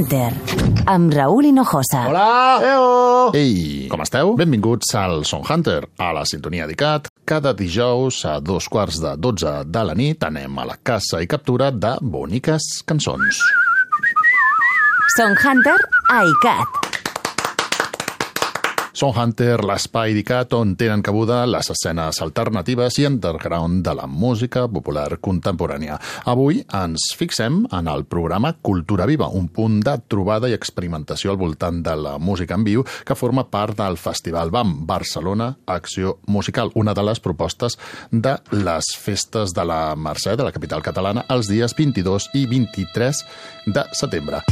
Hunter, amb Raúl Hinojosa. Hola! Eo! Ei, com esteu? Benvinguts al Song Hunter, a la sintonia d'ICAT. Cada dijous a dos quarts de dotze de la nit anem a la caça i captura de boniques cançons. Song Hunter a ICAT. Song Hunter, l'espai d'ICAT on tenen cabuda les escenes alternatives i underground de la música popular contemporània. Avui ens fixem en el programa Cultura Viva, un punt de trobada i experimentació al voltant de la música en viu que forma part del Festival BAM Barcelona Acció Musical, una de les propostes de les festes de la Mercè de la capital catalana els dies 22 i 23 de setembre.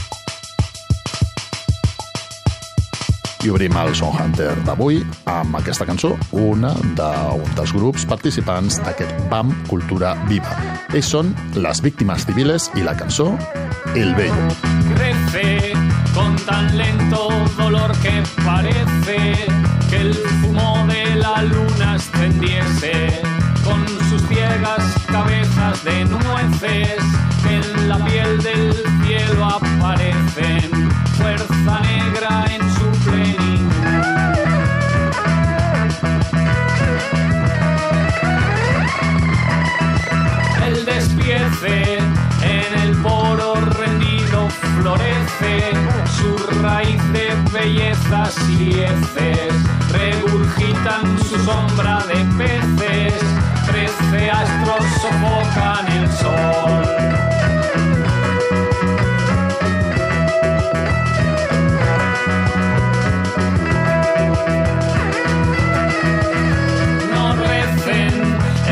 I obrim el Song Hunter d'avui amb aquesta cançó, una d'un dels grups participants d'aquest BAM Cultura Viva. Ells són les víctimes civiles i la cançó El Bello. Crece con tan lento dolor que parece que el fumo de la luna extendiese con sus ciegas cabezas de nueces que en la piel del cielo aparecen fuerza negra en su plenitud. El despiece en el poro rendido florece su raíz de bellezas y lieces regurgitan su sombra de peces. Trece astros sofocan el sol. No recen,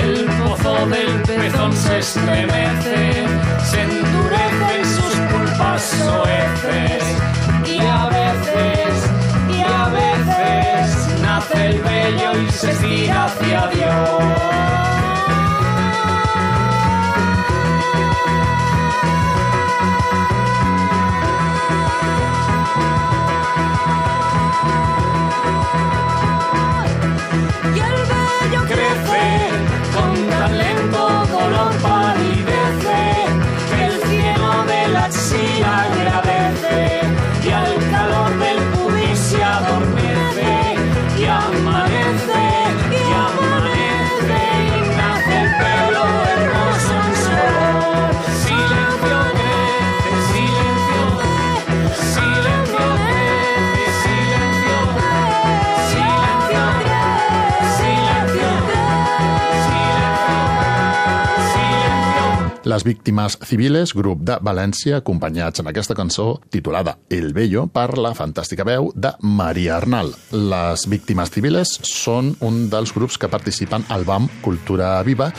el pozo del pezón se estremece, se endurecen sus pulpas soeces, y a veces, y a veces, nace el bello y se estira hacia Dios. Les Víctimes Civiles, grup de València, acompanyats en aquesta cançó titulada El Bello per la fantàstica veu de Maria Arnal. Les Víctimes Civiles són un dels grups que participen al BAM Cultura Viva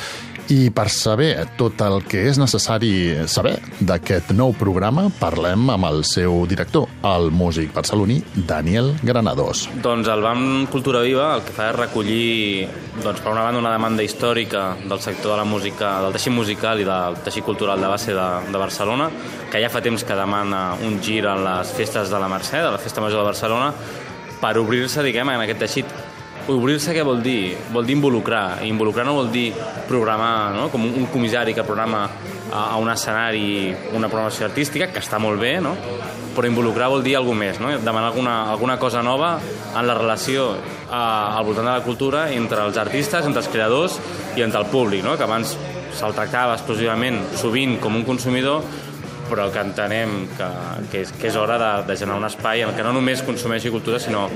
i per saber tot el que és necessari saber d'aquest nou programa, parlem amb el seu director, el músic barceloní Daniel Granados. Doncs el BAM Cultura Viva el que fa és recollir, doncs, per una banda, una demanda històrica del sector de la música, del teixit musical i del teixit cultural de base de, de Barcelona, que ja fa temps que demana un gir en les festes de la Mercè, de la Festa Major de Barcelona, per obrir-se, diguem, en aquest teixit obrir-se què vol dir? Vol dir involucrar. I involucrar no vol dir programar, no? com un, comissari que programa a, a un escenari una programació artística, que està molt bé, no? però involucrar vol dir alguna més, no? demanar alguna, alguna cosa nova en la relació a, al voltant de la cultura entre els artistes, entre els creadors i entre el públic, no? que abans se'l tractava exclusivament, sovint, com un consumidor, però que entenem que, que, és, que és hora de, de generar un espai en què no només consumeixi cultura, sinó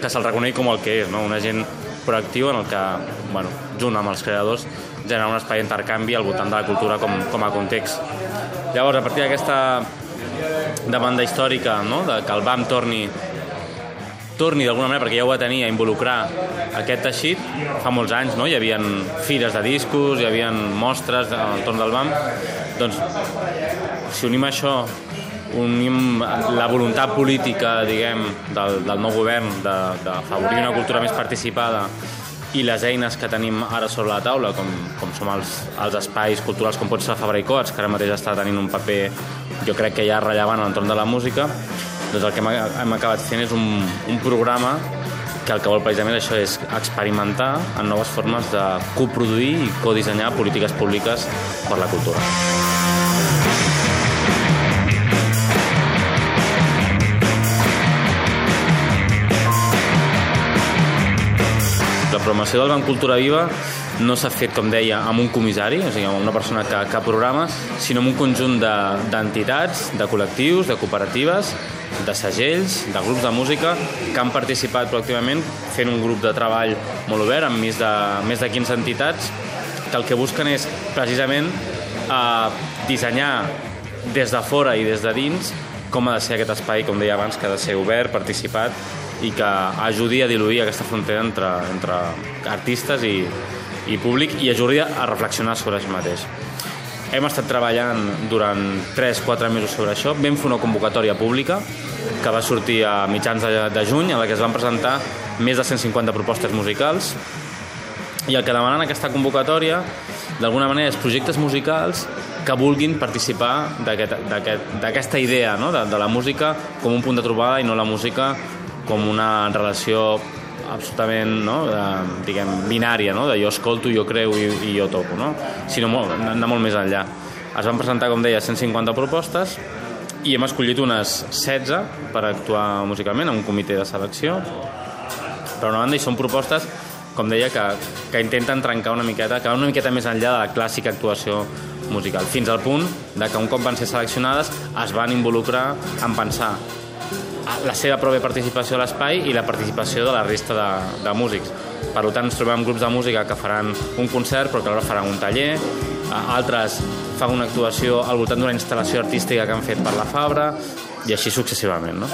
que se'l reconegui com el que és, no? un agent proactiu en el que, bueno, junt amb els creadors, generar un espai d'intercanvi al voltant de la cultura com, com a context. Llavors, a partir d'aquesta demanda històrica, no? de que el BAM torni torni d'alguna manera, perquè ja ho va tenir, a involucrar aquest teixit fa molts anys, no? hi havia fires de discos, hi havia mostres al entorn del BAM, doncs si unim això unim la voluntat política, diguem, del, del nou govern de, de favorir una cultura més participada i les eines que tenim ara sobre la taula, com, com som els, els espais culturals com pot ser Fabra i Coats, que ara mateix està tenint un paper, jo crec que ja rellevant a l'entorn de la música, doncs el que hem, hem acabat fent és un, un programa que el que vol precisament això és experimentar en noves formes de coproduir i codissenyar polítiques públiques per la cultura. Programació del Banc Cultura Viva no s'ha fet, com deia, amb un comissari, o sigui, amb una persona que, que programa, sinó amb un conjunt d'entitats, de, de col·lectius, de cooperatives, de segells, de grups de música que han participat proactivament fent un grup de treball molt obert amb més de, més de 15 entitats que el que busquen és precisament eh, dissenyar des de fora i des de dins com ha de ser aquest espai, com deia abans, que ha de ser obert, participat i que ajudi a diluir aquesta frontera entre, entre artistes i, i públic i ajudi a reflexionar sobre això mateix. Hem estat treballant durant 3-4 mesos sobre això. Vam fer una convocatòria pública que va sortir a mitjans de, de juny, en la que es van presentar més de 150 propostes musicals i el que demanen aquesta convocatòria d'alguna manera és projectes musicals que vulguin participar d'aquesta aquest, idea no? de, de la música com un punt de trobada i no la música com una relació absolutament no? de, diguem, binària, no? de jo escolto, jo creu i, i jo toco, no? sinó molt, anar molt més enllà. Es van presentar, com deia, 150 propostes i hem escollit unes 16 per actuar musicalment en un comitè de selecció. Per una banda, i són propostes com deia, que, que intenten trencar una miqueta, que van una miqueta més enllà de la clàssica actuació musical, fins al punt de que un cop van ser seleccionades es van involucrar en pensar la seva pròpia participació a l'espai i la participació de la resta de, de músics. Per tant, ens trobem grups de música que faran un concert però que alhora faran un taller, altres fan una actuació al voltant d'una instal·lació artística que han fet per la Fabra i així successivament. No?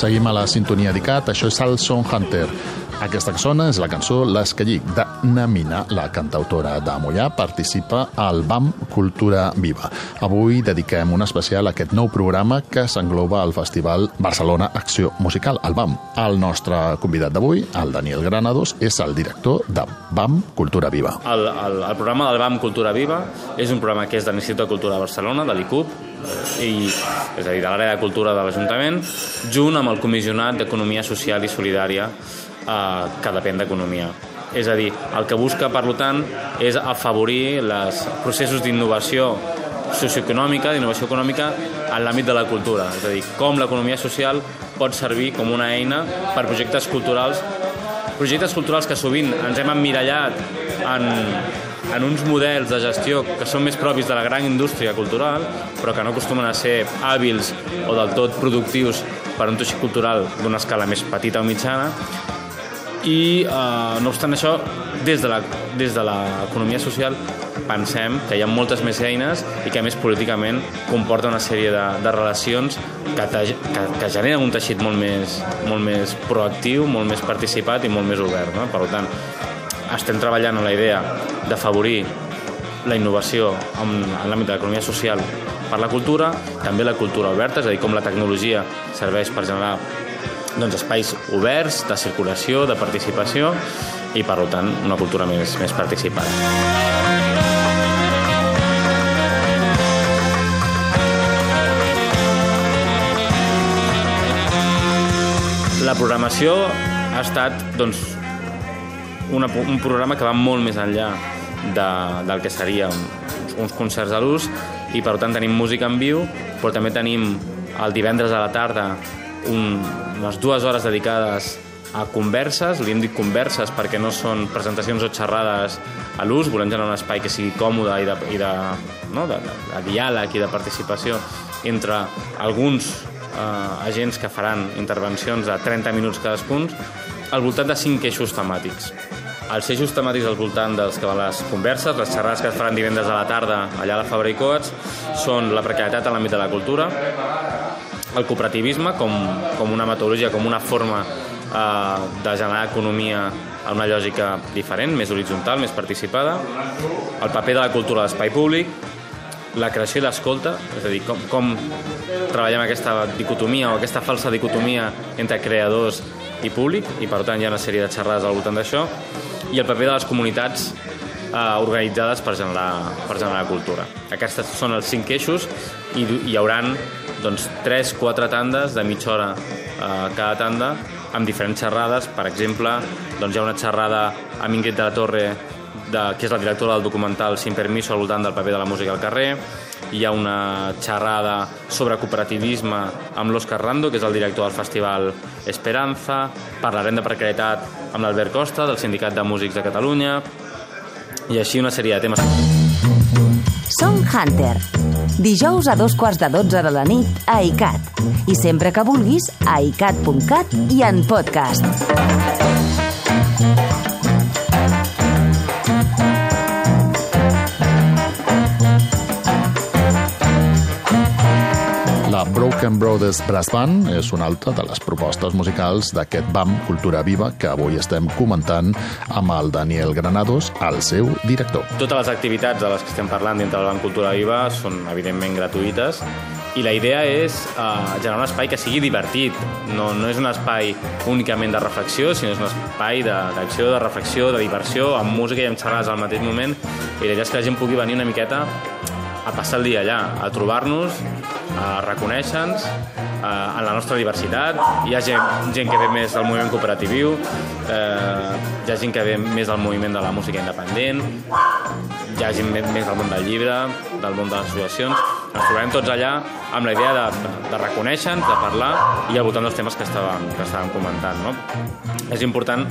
Seguim a la sintonia d'ICAT, això és el Son Hunter. Aquesta que sona és la cançó L'Escallic de Namina, la cantautora de Mollà, participa al BAM Cultura Viva. Avui dediquem un especial a aquest nou programa que s'engloba al Festival Barcelona Acció Musical, el BAM. El nostre convidat d'avui, el Daniel Granados, és el director de BAM Cultura Viva. El, el, el programa del BAM Cultura Viva és un programa que és de l'Institut de Cultura de Barcelona, de l'ICUP, i, és a dir, de l'àrea de cultura de l'Ajuntament, junt amb el Comissionat d'Economia Social i Solidària eh, que depèn d'Economia. És a dir, el que busca, per tant, és afavorir els processos d'innovació socioeconòmica, d'innovació econòmica en l'àmbit de la cultura. És a dir, com l'economia social pot servir com una eina per projectes culturals projectes culturals que sovint ens hem emmirallat en, en uns models de gestió que són més propis de la gran indústria cultural, però que no acostumen a ser hàbils o del tot productius per un teixit cultural d'una escala més petita o mitjana, i eh, no obstant això des de l'economia social pensem que hi ha moltes més eines i que a més políticament comporta una sèrie de, de relacions que, te, que, que generen un teixit molt més, molt més proactiu, molt més participat i molt més obert. No? Per tant, estem treballant en la idea d'afavorir la innovació en, en l'àmbit de l'economia social per la cultura, també la cultura oberta, és a dir, com la tecnologia serveix per generar doncs, espais oberts de circulació, de participació i, per tant, una cultura més, més participada. La programació ha estat doncs, una, un programa que va molt més enllà de, del que seria uns, concerts a l'ús i per tant tenim música en viu però també tenim el divendres a la tarda un, unes dues hores dedicades a converses, li hem dit converses perquè no són presentacions o xerrades a l'ús, volem generar un espai que sigui còmode i de, i de, no, de, de, de diàleg i de participació entre alguns eh, agents que faran intervencions de 30 minuts cadascun al voltant de cinc eixos temàtics. Els eixos temàtics al voltant dels que van les converses, les xerrades que es faran divendres a la tarda allà a la Fabra i Coats, són la precarietat en l'àmbit de la cultura, el cooperativisme com, com una metodologia, com una forma eh, de generar economia en una lògica diferent, més horitzontal, més participada, el paper de la cultura a l'espai públic la creació i l'escolta, és a dir, com, com treballem aquesta dicotomia o aquesta falsa dicotomia entre creadors i públic, i per tant hi ha una sèrie de xerrades al voltant d'això, i el paper de les comunitats eh, organitzades per generar, per generar cultura. Aquests són els cinc eixos i hi hauran doncs, 3-4 tandes de mitja hora eh, cada tanda amb diferents xerrades. Per exemple, doncs, hi ha una xerrada amb Ingrid de la Torre de, que és la directora del documental Sin Permiso al voltant del paper de la música al carrer. Hi ha una xerrada sobre cooperativisme amb l'Òscar Rando, que és el director del festival Esperanza. Parlarem de precarietat amb l'Albert Costa, del Sindicat de Músics de Catalunya. I així una sèrie de temes. Song Hunter. Dijous a dos quarts de dotze de la nit a ICAT. I sempre que vulguis a icat.cat i en podcast. La Broken Brothers Brass Band és una altra de les propostes musicals d'aquest BAM Cultura Viva que avui estem comentant amb el Daniel Granados, el seu director. Totes les activitats de les que estem parlant dintre del Banc Cultura Viva són evidentment gratuïtes i la idea és uh, generar un espai que sigui divertit. No, no és un espai únicament de reflexió, sinó és un espai d'acció, de, de reflexió, de diversió, amb música i amb xerrades al mateix moment. I la idea és que la gent pugui venir una miqueta a passar el dia allà, a trobar-nos, a reconèixer-nos eh, en la nostra diversitat. Hi ha gent, gent que ve més del moviment cooperatiu, eh, hi ha gent que ve més del moviment de la música independent, hi ha gent més del món del llibre, del món de les associacions. Ens trobarem tots allà amb la idea de, de reconèixer-nos, de parlar i al voltant dels temes que estàvem, que estàvem comentant. No? És important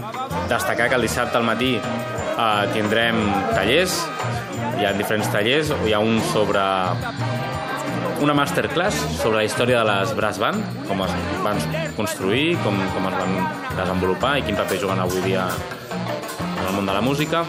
destacar que el dissabte al matí eh, tindrem tallers, hi ha diferents tallers, hi ha un sobre una masterclass sobre la història de les brass band, com es van construir, com, com es van desenvolupar i quin paper juguen avui dia en el món de la música.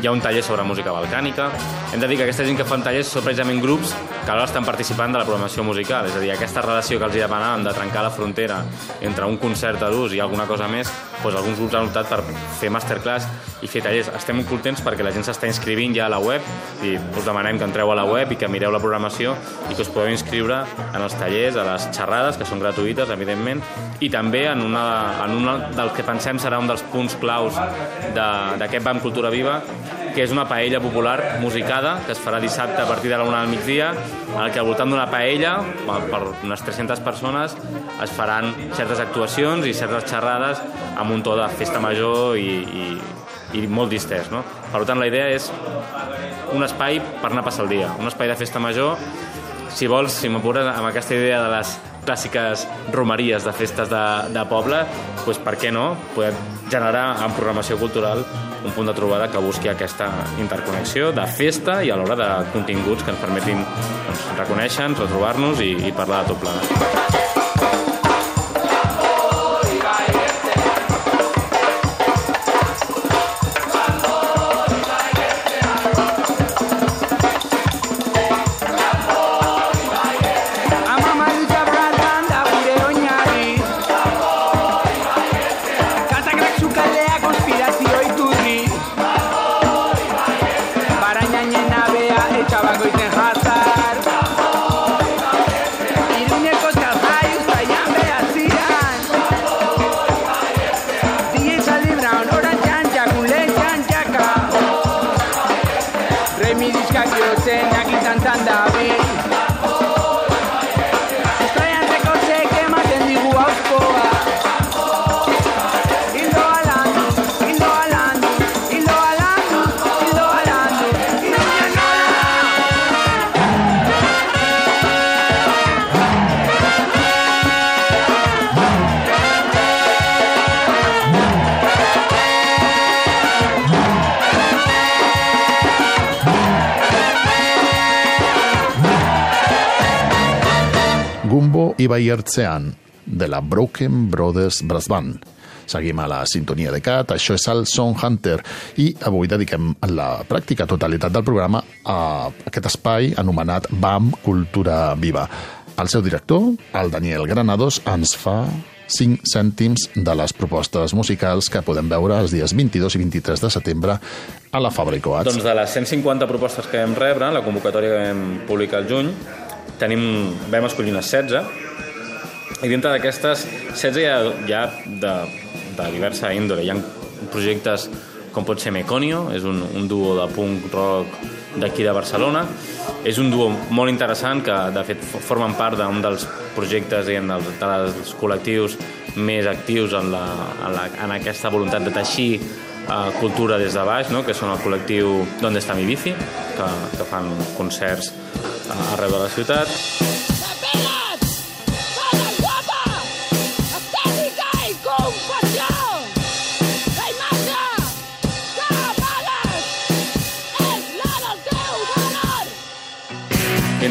Hi ha un taller sobre música balcànica. Hem de dir que aquesta gent que fan tallers són precisament grups que ara estan participant de la programació musical, és a dir, aquesta relació que els hi demanàvem de trencar la frontera entre un concert a l'ús i alguna cosa més, doncs alguns grups han optat per fer masterclass i fer tallers. Estem molt contents perquè la gent s'està inscrivint ja a la web i us demanem que entreu a la web i que mireu la programació i que us podeu inscriure en els tallers, a les xerrades, que són gratuïtes, evidentment, i també en una, en una del que pensem serà un dels punts claus d'aquest BAM Cultura Viva, que és una paella popular musicada que es farà dissabte a partir de la una del migdia en el que al voltant d'una paella per unes 300 persones es faran certes actuacions i certes xerrades amb un to de festa major i, i, i molt distès. No? Per tant, la idea és un espai per anar a passar el dia, un espai de festa major si vols, si m'apures, amb aquesta idea de les clàssiques romeries de festes de, de poble, doncs per què no poder generar en programació cultural un punt de trobada que busqui aquesta interconnexió de festa i alhora de continguts que ens permetin doncs, reconèixer-nos, retrobar-nos i, i parlar de tot plegat. Remi diskak jotzen, nakitan zan da bil Gumbo i Bayertzean, de la Broken Brothers Brass Band. Seguim a la sintonia de CAT, això és el Song Hunter, i avui dediquem la pràctica totalitat del programa a aquest espai anomenat BAM Cultura Viva. El seu director, el Daniel Granados, ens fa 5 cèntims de les propostes musicals que podem veure els dies 22 i 23 de setembre a la Fabra i Coats. Doncs de les 150 propostes que vam rebre, la convocatòria que vam publicar al juny, tenim, vam escollir unes 16 i dintre d'aquestes 16 hi ha, hi ha de, de diversa índole. Hi ha projectes com pot ser Meconio, és un, un duo de punk rock d'aquí de Barcelona. És un duo molt interessant que, de fet, formen part d'un dels projectes i en els, dels col·lectius més actius en, la, en, la, en aquesta voluntat de teixir uh, cultura des de baix, no? que són el col·lectiu Donde està mi bici, que, que fan concerts uh, arreu de la ciutat.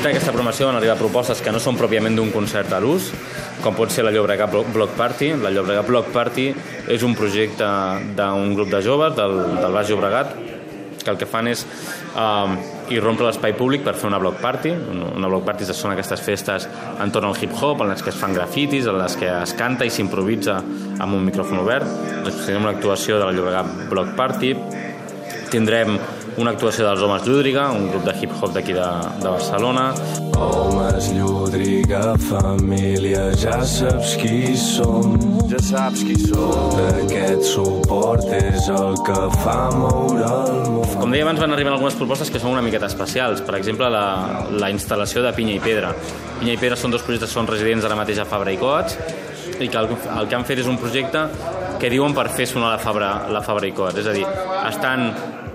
Dintre d'aquesta promoció van arribar propostes que no són pròpiament d'un concert a l'ús, com pot ser la Llobregat Block Party. La Llobregat Block Party és un projecte d'un grup de joves del, del Baix Llobregat que el que fan és um, irrompre l'espai públic per fer una block party. Una block party són aquestes festes entorn al hip-hop, en les que es fan grafitis, en les que es canta i s'improvisa amb un micròfon obert. Doncs tindrem una actuació de la Llobregat Block Party. Tindrem una actuació dels Homes Llúdriga, un grup de hip-hop d'aquí de, de Barcelona. Homes Llúdriga, família, ja saps qui som. Ja saps qui som. Aquest suport és el que fa moure el món. Com deia abans, van arribar algunes propostes que són una miqueta especials. Per exemple, la, la instal·lació de Pinya i Pedra. Pinya i Pedra són dos projectes que són residents ara mateix a Fabra i Coats i que el, el que han fet és un projecte que diuen per fer sonar la Fabra, la Fabra i Coats. És a dir, estan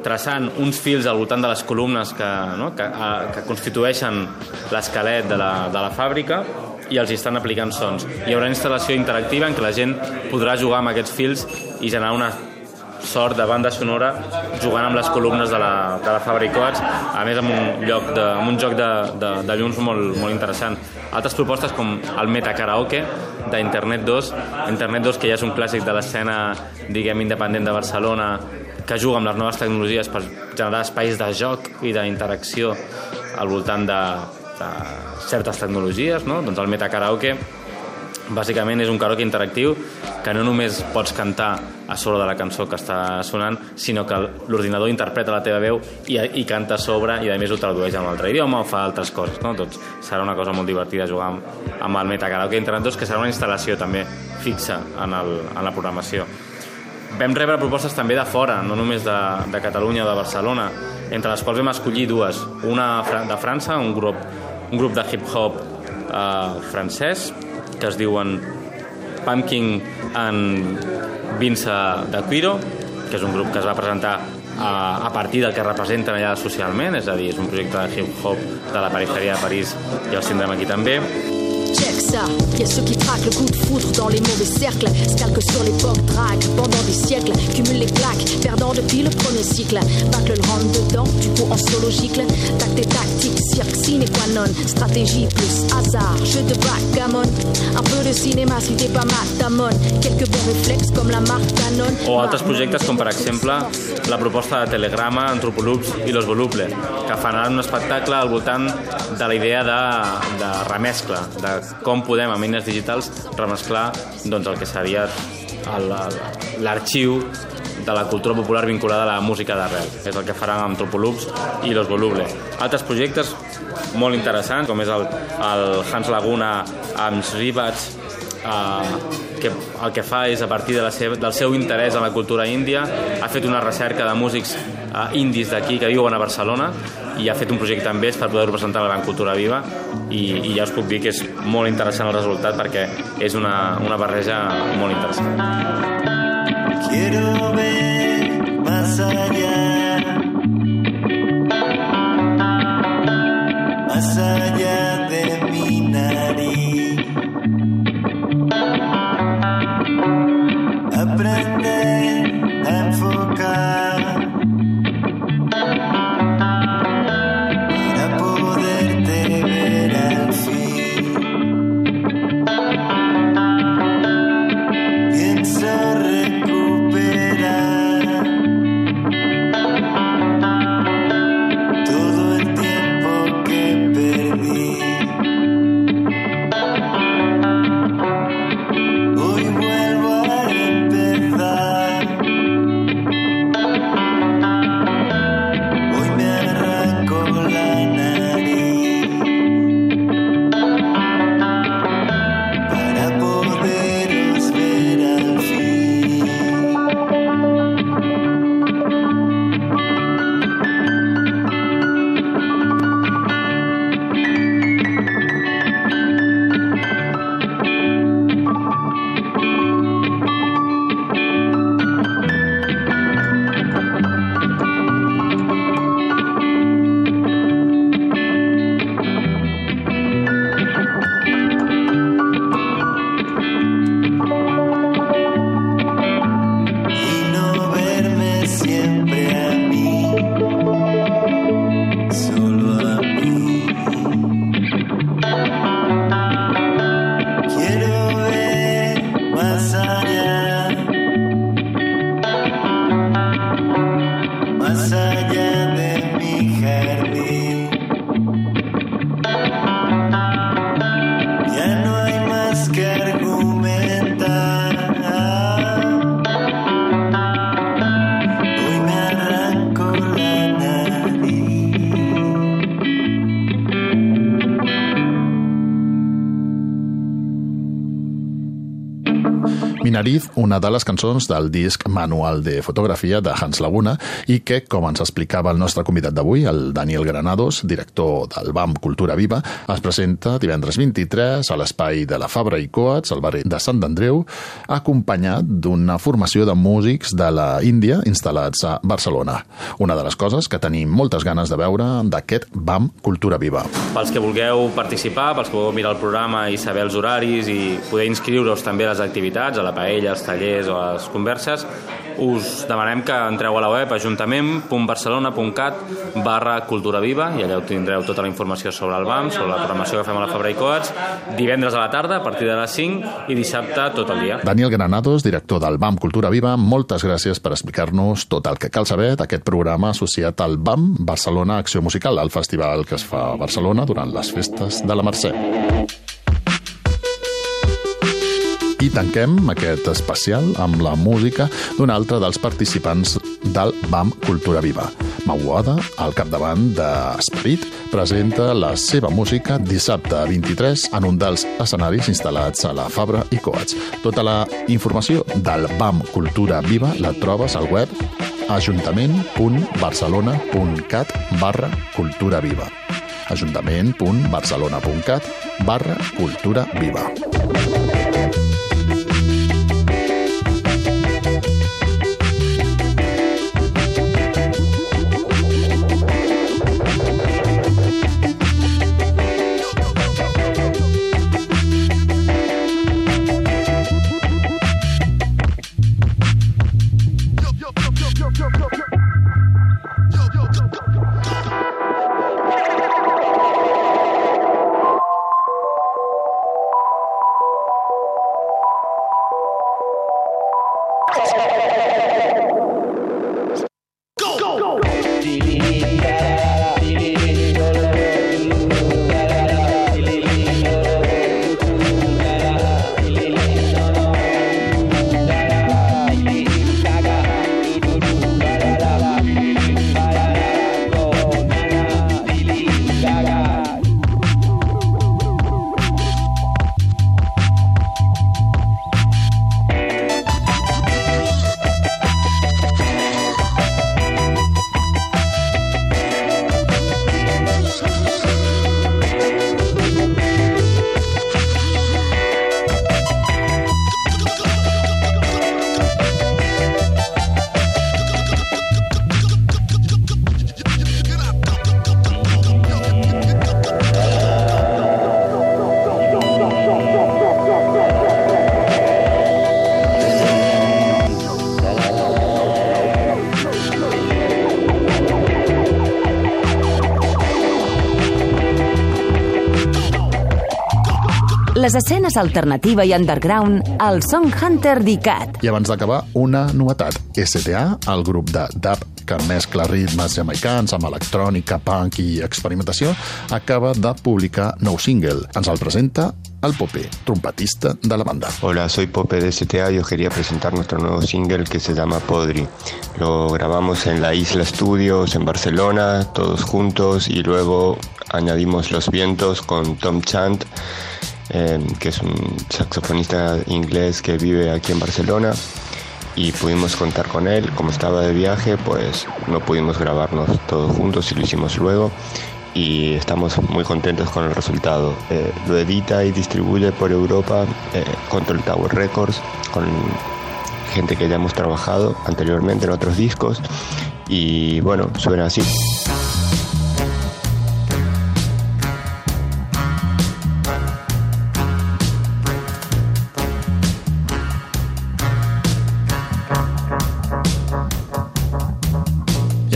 traçant uns fils al voltant de les columnes que, no? que, a, que constitueixen l'esquelet de, la, de la fàbrica i els estan aplicant sons. Hi haurà instal·lació interactiva en què la gent podrà jugar amb aquests fils i generar una sort de banda sonora jugant amb les columnes de la, de la Fabra i Coats, a més amb un, lloc de, amb un joc de, de, de llums molt, molt interessant. Altres propostes com el Meta Karaoke d'Internet 2, Internet 2 que ja és un clàssic de l'escena diguem independent de Barcelona que juga amb les noves tecnologies per generar espais de joc i d'interacció al voltant de, de certes tecnologies, no? Doncs el Metacaraoke bàsicament és un karaoke interactiu que no només pots cantar a sobre de la cançó que està sonant, sinó que l'ordinador interpreta la teva veu i, i canta a sobre i a més ho tradueix en un altre idioma o fa altres coses, no? Doncs serà una cosa molt divertida jugar amb, amb el Metacaraoke Internet 2 que serà una instal·lació també fixa en, el, en la programació. Vam rebre propostes també de fora, no només de, de Catalunya o de Barcelona, entre les quals vam escollir dues. Una de França, un grup, un grup de hip-hop eh, francès, que es diuen Pumpkin and Vince de Quiro, que és un grup que es va presentar a, a partir del que representen allà socialment, és a dir, és un projecte de hip-hop de la perifèria de París i els tindrem aquí també. Check ça, y a ceux qui traquent le coup de foudre dans les mauvais cercles, scalquent sur l'époque, drague pendant des siècles, cumulent les plaques, perdant depuis le premier cycle, bacle le rentre dedans, du coup en solo gicle, tac tes tactiques, cirque sine qua non, stratégie plus hasard, jeu de backgammon, un peu de cinéma si t'es pas matamon, quelques bons réflexes comme la marque Canon. O altres projectes com per exemple la proposta de Telegrama, Antropoloops i Los Voluble, que faran un espectacle al voltant de la idea de, de remescla, de com podem amb eines digitals remesclar doncs, el que seria l'arxiu de la cultura popular vinculada a la música d'arrel. És el que faran amb Antropoloops i Los Voluble. Altres projectes molt interessants, com és el, el Hans Laguna amb Ribats, eh, que el que fa és a partir de la seva, del seu interès en la cultura índia ha fet una recerca de músics eh, indis d'aquí que viuen a Barcelona i ha fet un projecte amb ells per poder-ho presentar a la Gran Cultura Viva i, i ja us puc dir que és molt interessant el resultat perquè és una, una barreja molt interessant. Quiero ver más allá. Una de les cançons del disc Manual de Fotografia de Hans Laguna i que, com ens explicava el nostre convidat d'avui, el Daniel Granados, director del BAM Cultura Viva, es presenta divendres 23 a l'espai de la Fabra i Coats, al barri de Sant Andreu, acompanyat d'una formació de músics de la Índia instal·lats a Barcelona. Una de les coses que tenim moltes ganes de veure d'aquest BAM Cultura Viva. Pels que vulgueu participar, pels que vulgueu mirar el programa i saber els horaris i poder inscriure-us també a les activitats, a la paella, als tallers o a les converses, us demanem que entreu a la web ajuntament.barcelona.cat barra cultura viva i allà tindreu tota la informació sobre el BAM, sobre la programació que fem a la Fabra i Coats, divendres a la tarda a partir de les 5 i dissabte tot el dia. Daniel Granados, director del BAM Cultura Viva, moltes gràcies per explicar-nos tot el que cal saber d'aquest programa associat al BAM Barcelona Acció Musical, el festival que es fa a Barcelona durant les festes de la Mercè. Tanquem aquest especial amb la música d'un altre dels participants del BAM Cultura Viva. Mauada, al capdavant d'Esperit, presenta la seva música dissabte 23 en un dels escenaris instal·lats a la Fabra i Coats. Tota la informació del BAM Cultura Viva la trobes al web ajuntament.barcelona.cat barra cultura viva ajuntament.barcelona.cat barra cultura viva. Les escenes alternativa i underground al Song Hunter d'ICAT. I abans d'acabar, una novetat. STA, el grup de dub que mescla ritmes jamaicans amb electrònica, punk i experimentació, acaba de publicar nou single. Ens el presenta el Pope, trompetista de la banda. Hola, soy Pope de STA y os quería presentar nuestro nuevo single que se llama Podri. Lo grabamos en la Isla Studios en Barcelona, todos juntos, y luego añadimos los vientos con Tom Chant, eh, que es un saxofonista inglés que vive aquí en Barcelona y pudimos contar con él. Como estaba de viaje, pues no pudimos grabarnos todos juntos y lo hicimos luego y estamos muy contentos con el resultado. Eh, lo edita y distribuye por Europa eh, Control Tower Records con gente que ya hemos trabajado anteriormente en otros discos y bueno, suena así.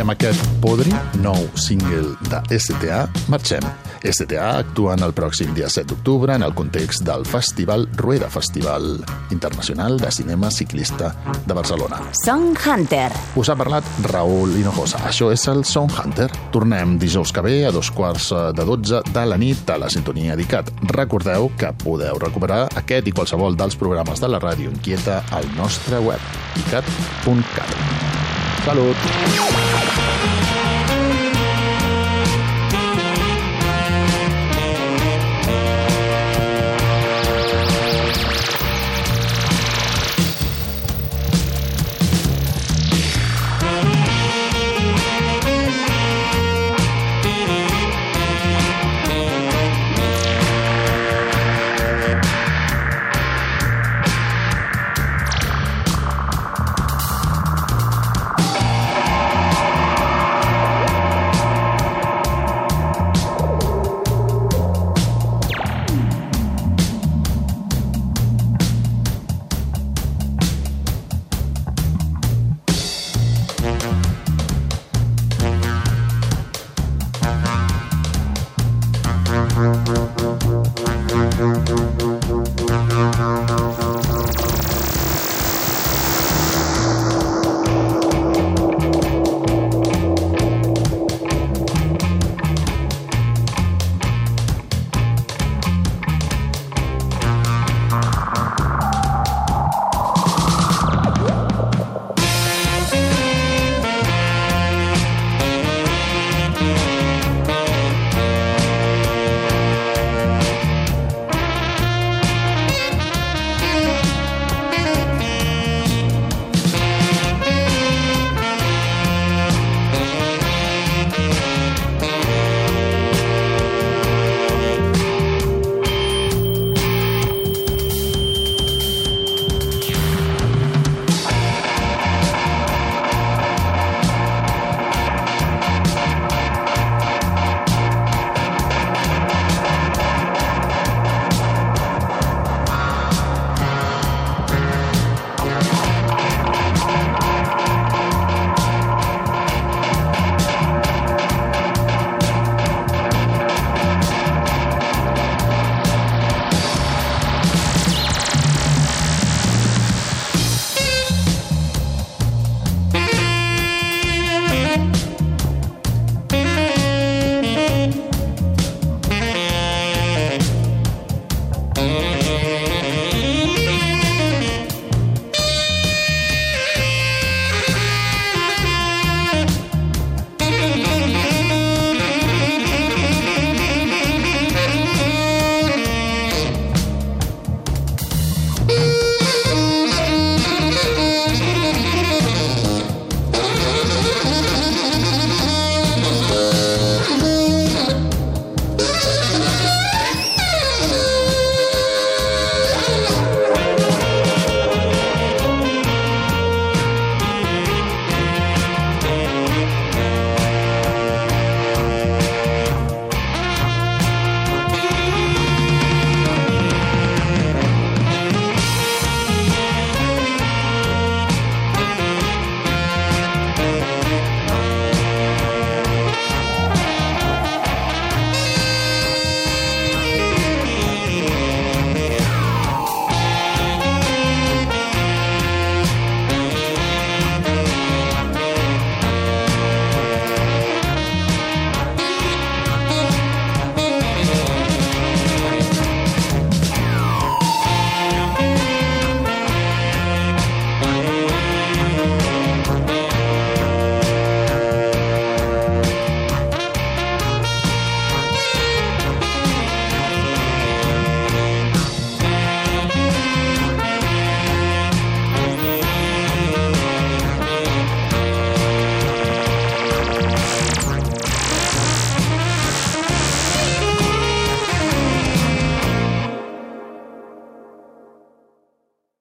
Amb aquest Podri, nou single de STA, marxem. STA actuen el pròxim dia 7 d'octubre en el context del Festival Rueda Festival Internacional de Cinema Ciclista de Barcelona. Song Hunter. Us ha parlat Raül Hinojosa. Això és el Song Hunter. Tornem dijous que ve a dos quarts de 12 de la nit a la sintonia d'ICAT. Recordeu que podeu recuperar aquest i qualsevol dels programes de la ràdio inquieta al nostre web icat.cat. Salut!